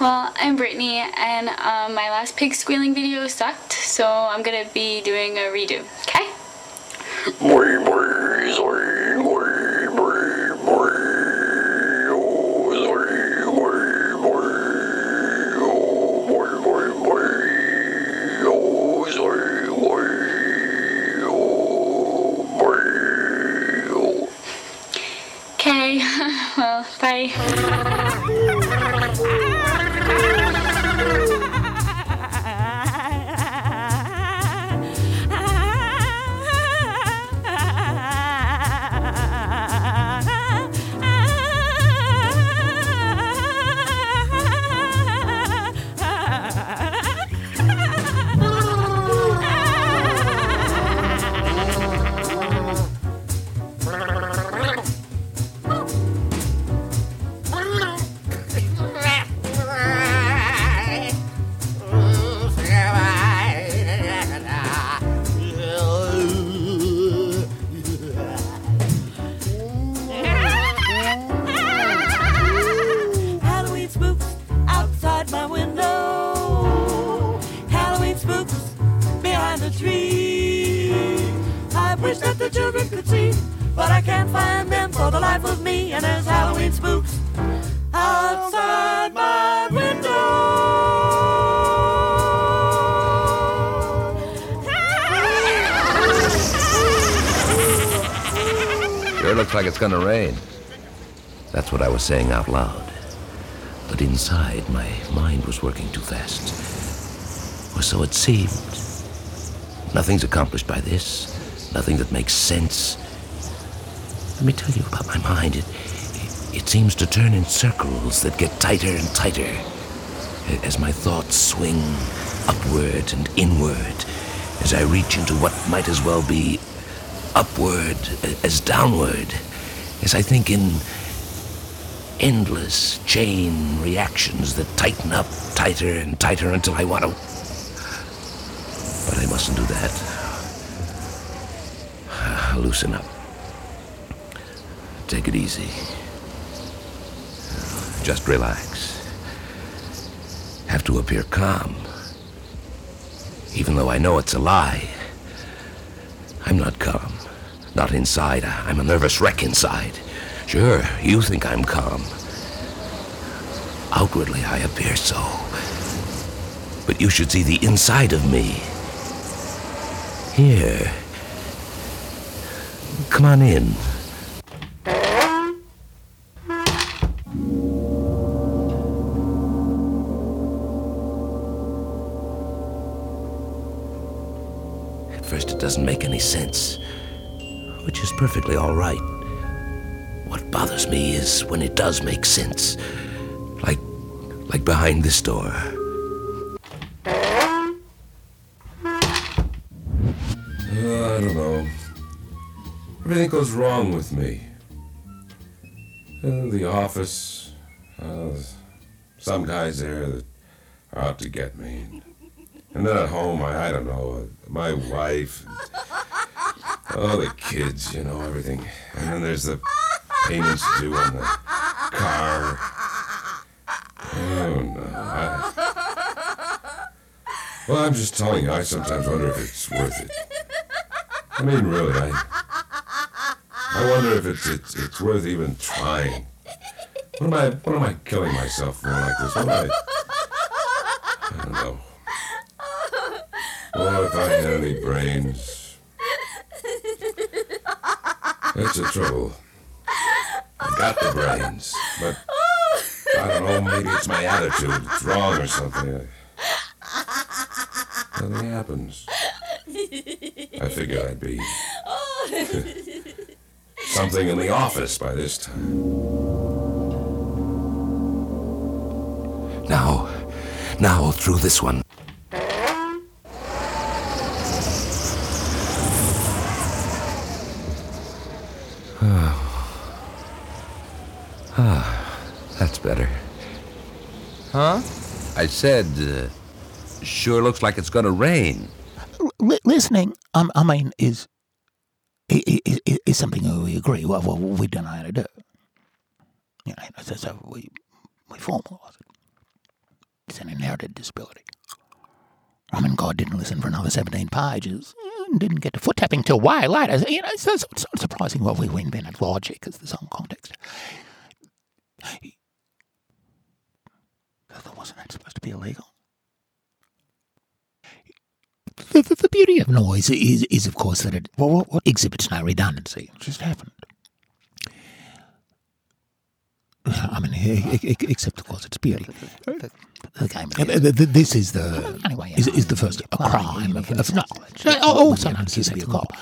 well, I'm Brittany, and um, my last pig squealing video sucked, so I'm gonna be doing a redo, okay? Okay, well, bye. Sure looks like it's gonna rain. That's what I was saying out loud. But inside, my mind was working too fast. Or so it seemed. Nothing's accomplished by this. Nothing that makes sense. Let me tell you about my mind. It, it, it seems to turn in circles that get tighter and tighter as my thoughts swing upward and inward as I reach into what might as well be upward as downward, as I think in endless chain reactions that tighten up tighter and tighter until I want to. But I mustn't do that. Loosen up. Take it easy. Just relax. Have to appear calm. Even though I know it's a lie. I'm not calm. Not inside. I'm a nervous wreck inside. Sure, you think I'm calm. Outwardly, I appear so. But you should see the inside of me. Here. Come on in. Doesn't make any sense, which is perfectly all right. What bothers me is when it does make sense. Like like behind this door. Uh, I don't know. Everything goes wrong with me. Uh, the office, uh, some guys there that are out to get me. And then at home, I, I don't know, my wife, oh, the kids, you know, everything. And then there's the payments due on the car. Oh, no. I, well, I'm just telling you, I sometimes wonder if it's worth it. I mean, really, I. I wonder if it's it's, it's worth even trying. What am I what am I killing myself for like this? What am? I Any brains, that's the trouble. I got the brains, but I don't know. Maybe it's my attitude. It's wrong or something. Nothing happens. I figured I'd be something in the office by this time. Now, now through this one. I said, uh, sure looks like it's gonna rain. Li- listening, um, I mean, is, i- i- i- is something we agree. Well, well, we don't know how to do. You know, so, so we we formalise it. It's an inherited disability. I mean, God didn't listen for another 17 pages. and Didn't get to foot tapping till way later. You know, it's, it's not surprising why we invented logic as the song context. Wasn't that supposed to be illegal? The, the, the beauty of noise is, is, of course, that it well, what, what exhibits no redundancy. It just happened. I mean, except of course its beauty. The, the game. Th- th- This is the anyway. Is, is the first crime of, of knowledge. Oh, sometimes he's a cop.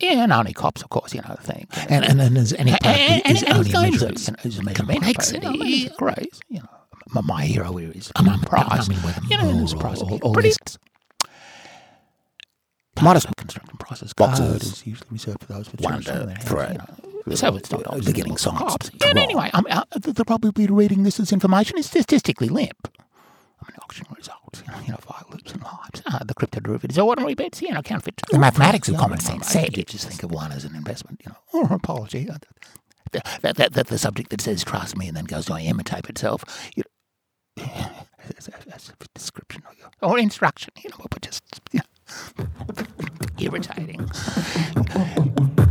Yeah, and only cops, of course, you know, the thing. And and then there's any And- and- is and only a games measure, of you know, is a measure of complexity. complexity. Grace, you know. My, my hero is I'm unprized. I mean, whether you know, surprise. or- All, or this modest construction process. Boxes. Is usually reserved for those with Wonder, children in their hands, thread. So it's not obviously beginning what songs, And anyway, I'm, uh, the, the probability of reading this as information is statistically limp. I mean, auction results, you know, you know via loops and lives. Uh, the crypto derivatives are ordinary bets, you know, counterfeit. The mathematics of common sense said You just think of one as an investment, you know. Oh, apology. Uh, That, that, that, that the subject that says trust me and then goes to imitate itself. You as, as, as a description or, or instruction, you know, but just irritating.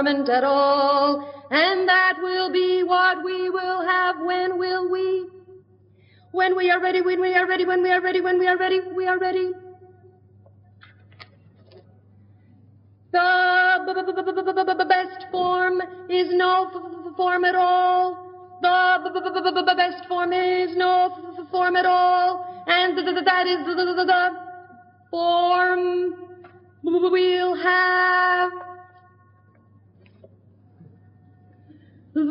government at all. And that will be what we will have when will we? When we are ready, when we are ready, when we are ready, when we are ready, we are ready. The best form is no form at all. The best form is no form at all. And th- th- that is the form we'll have. That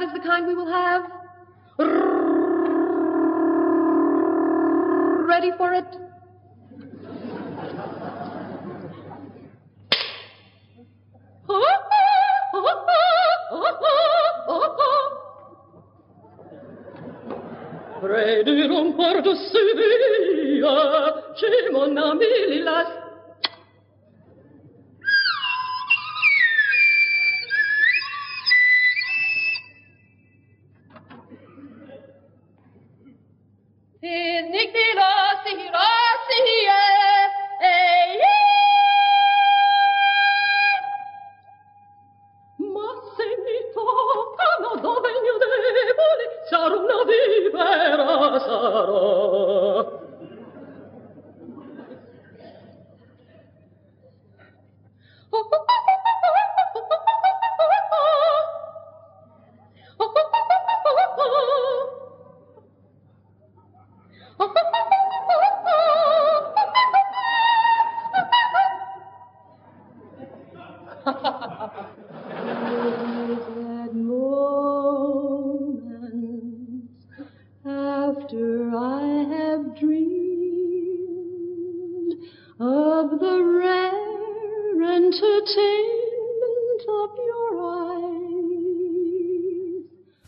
is the kind we will have. Ready for it? Près du rempart de Séville, chez mon ami Lilas. Is nicht die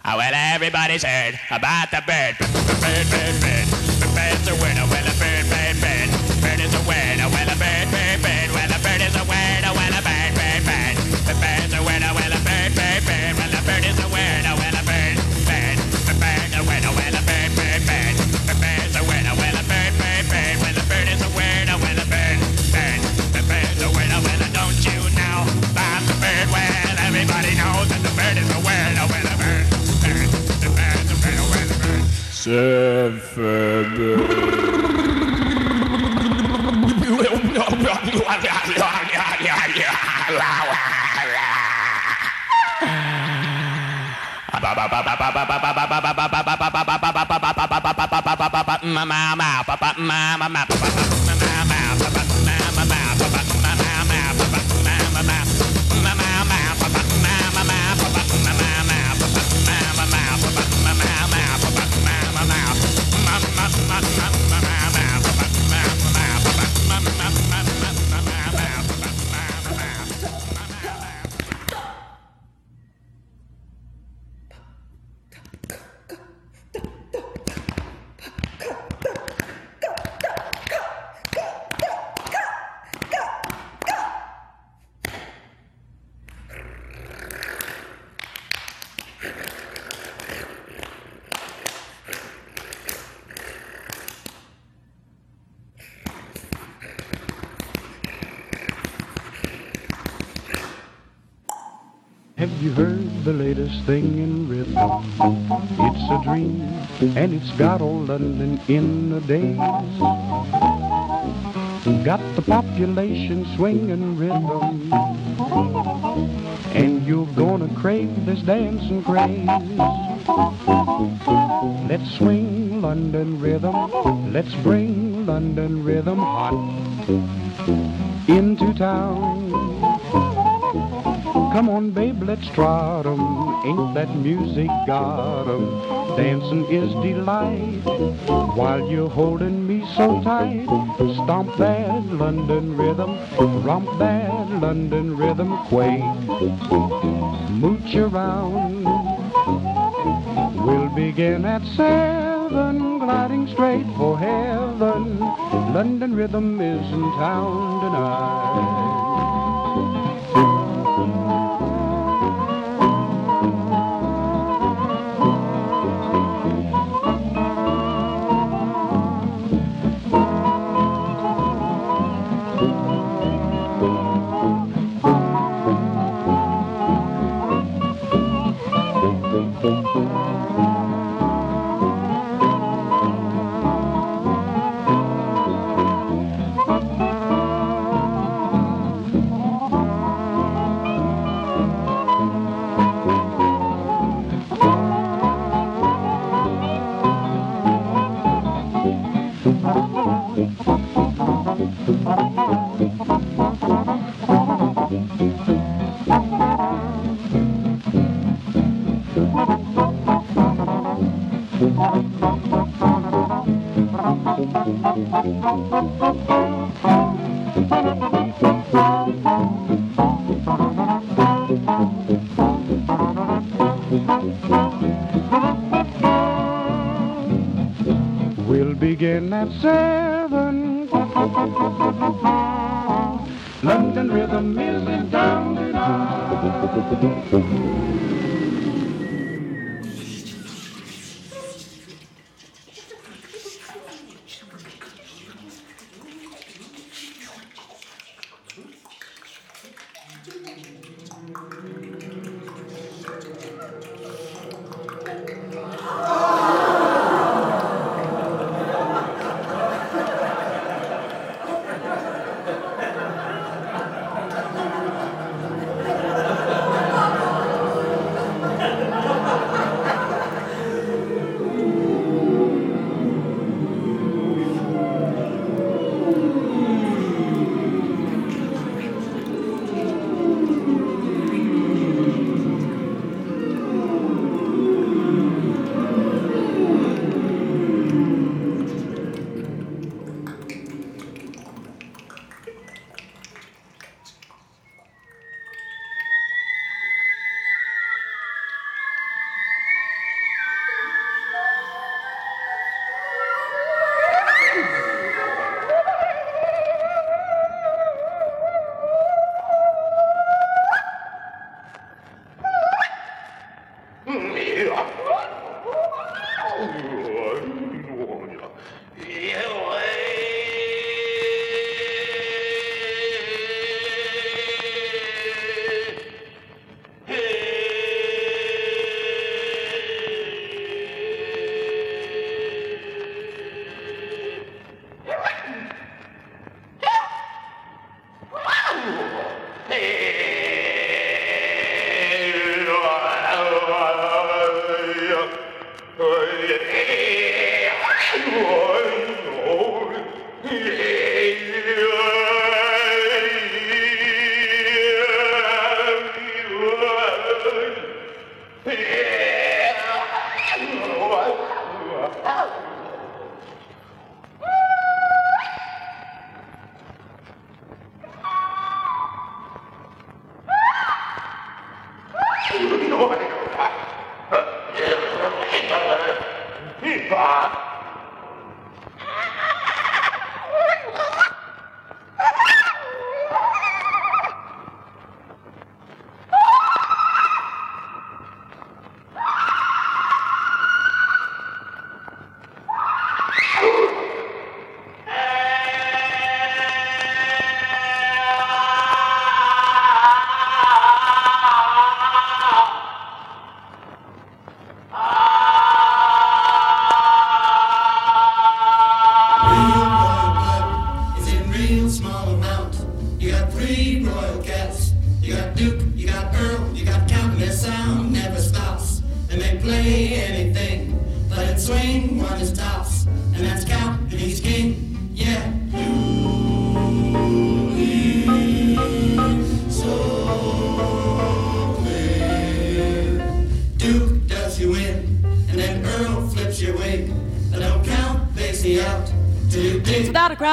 Oh, well, everybody's heard about the bird. Bird, bird, bird. The bird's a winner. Well, a bird, bird, bird. Bird is a winner. Well, a bird, bird, Have the latest thing in rhythm? It's a dream, and it's got all London in a daze. Got the population swinging rhythm, and you're gonna crave this dancing craze. Let's swing London rhythm, let's bring London rhythm hot into town. Come on, babe, let's trot 'em. Ain't that music got 'em? Dancing is delight. While you're holding me so tight, stomp that London rhythm, romp that London rhythm, quake, mooch around. We'll begin at seven, gliding straight for heaven. London rhythm is in town tonight. We'll begin at seven. London rhythm is in town 多有才呃也不是一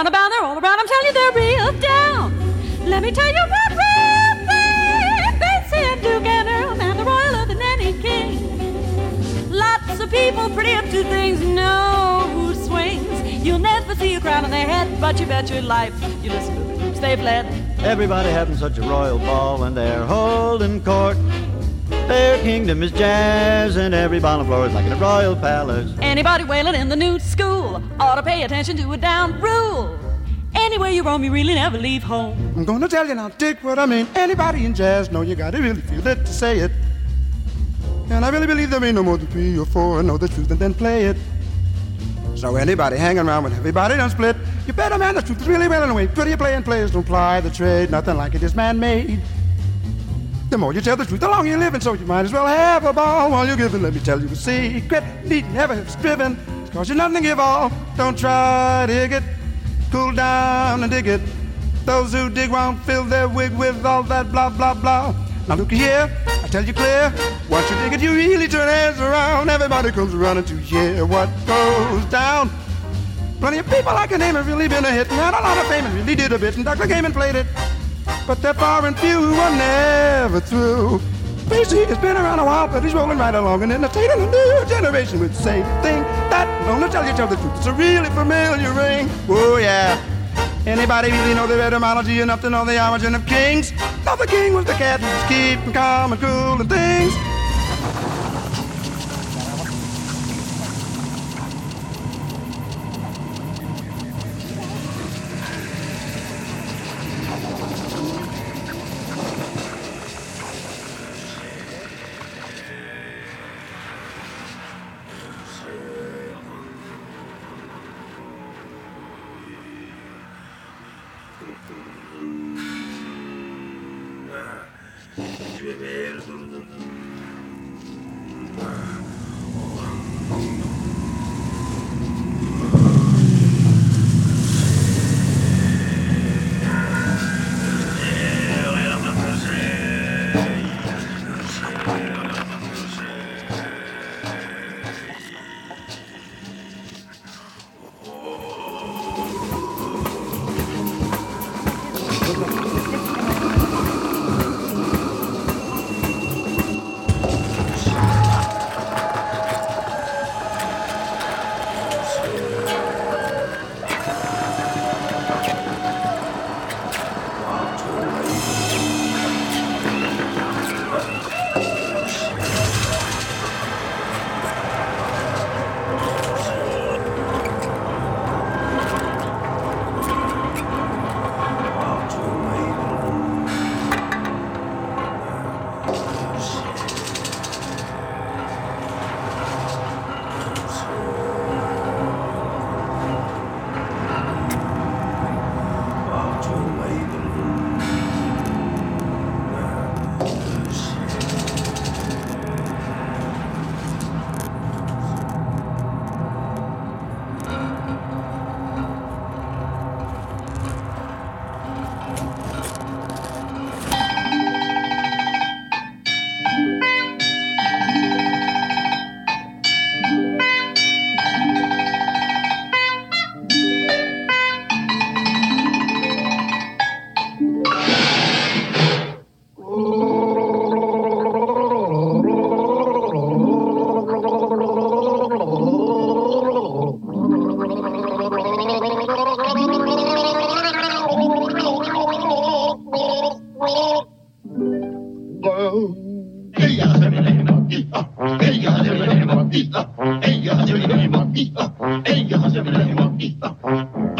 dig. Without a about, they're all around. I'm telling you, they're real down. Let me tell you about real thing. Betsy and Duke and Earl and the royaler than any king. Lots of people pretty up to things know who swings. You'll never see a crown on their head, but you bet your life you listen to the groups they've led. Everybody having such a royal ball when they're holding court. Their kingdom is jazz, and everybody on the floor is like in a royal palace. Anybody wailing in the new school ought to pay attention to a down rule. Anywhere you roam, you really never leave home. I'm gonna tell you now, Dick, what I mean. Anybody in jazz know you gotta really feel it to say it. And I really believe there ain't no more than three or four know the truth and then play it. So anybody hanging around when everybody done split, you better man the truth is really well away. Pretty playing players don't ply the trade, nothing like it is man-made. The more you tell the truth, the longer you live, and so you might as well have a ball while you're giving. Let me tell you a secret, need never have striven. Cause you're nothing to give all. Don't try to dig it, cool down and dig it. Those who dig won't fill their wig with all that blah blah blah. Now look here, I tell you clear. Once you dig it, you really turn heads around. Everybody comes running to hear what goes down. Plenty of people I can name have really been a hit and had a lot of fame and really did a bit, and Dr. Gaiman played it. But they're far and few who are never through. Basie has been around a while, but he's rolling right along and entertaining a new generation with the same thing. That, don't tell you, the truth, it's a really familiar ring. Oh, yeah. Anybody really know the etymology enough to know the origin of kings? Now the king was the cat who was keeping calm and cool and things.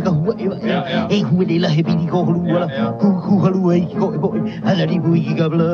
ka hua e vai. E koe ne lahe viri ko hulu kula. Puku halu e ko e ko. Ara li bui ka bla.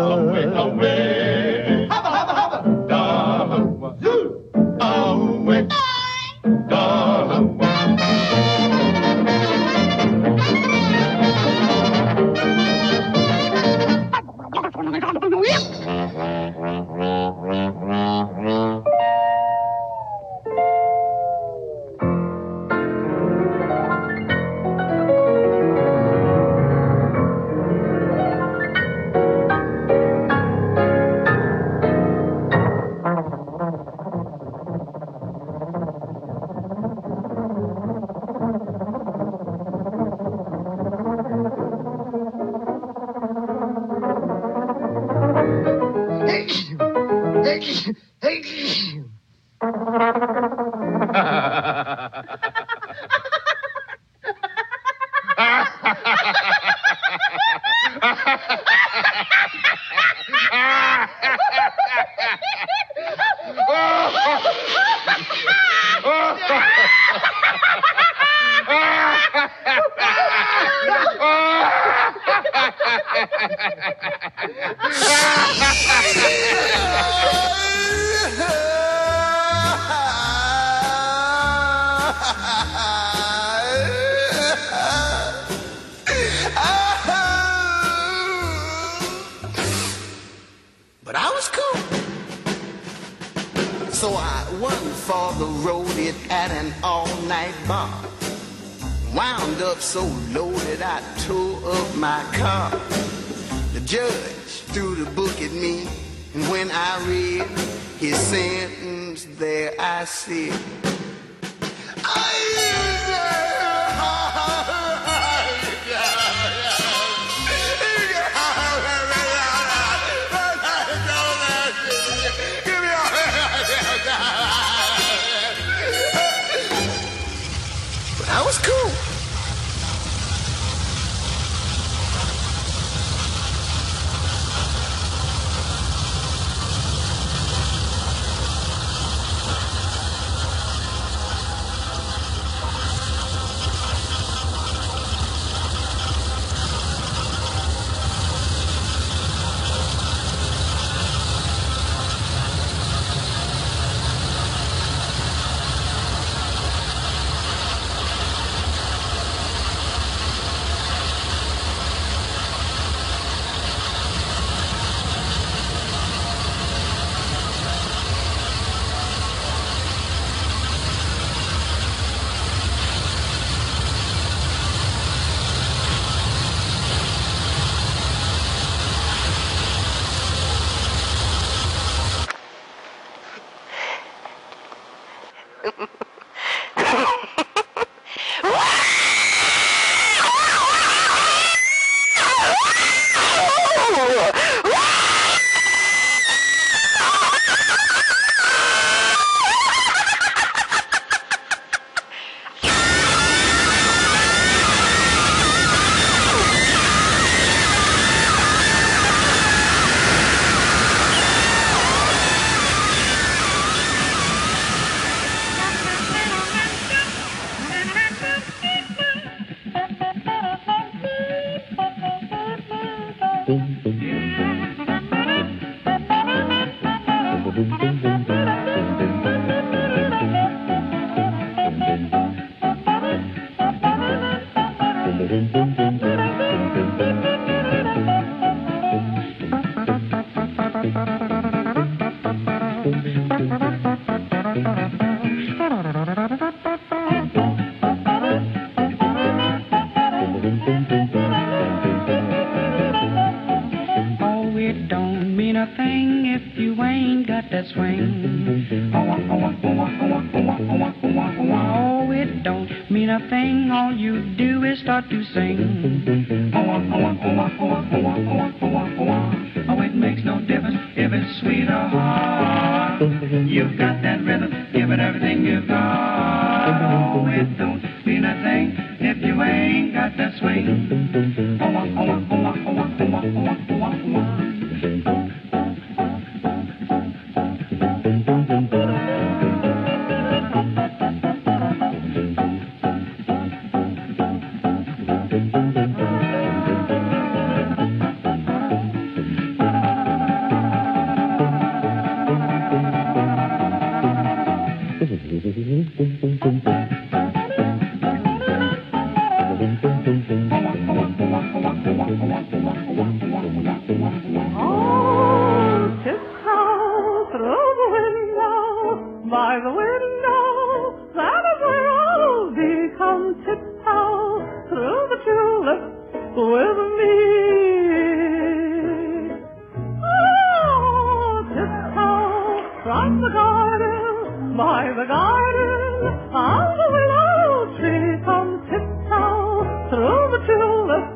But I was cool. So I went for the road it at an all-night bar. Wound up so loaded I tore up my car. The judge threw the book at me, and when I read his sentence, there I sit. Through the tulips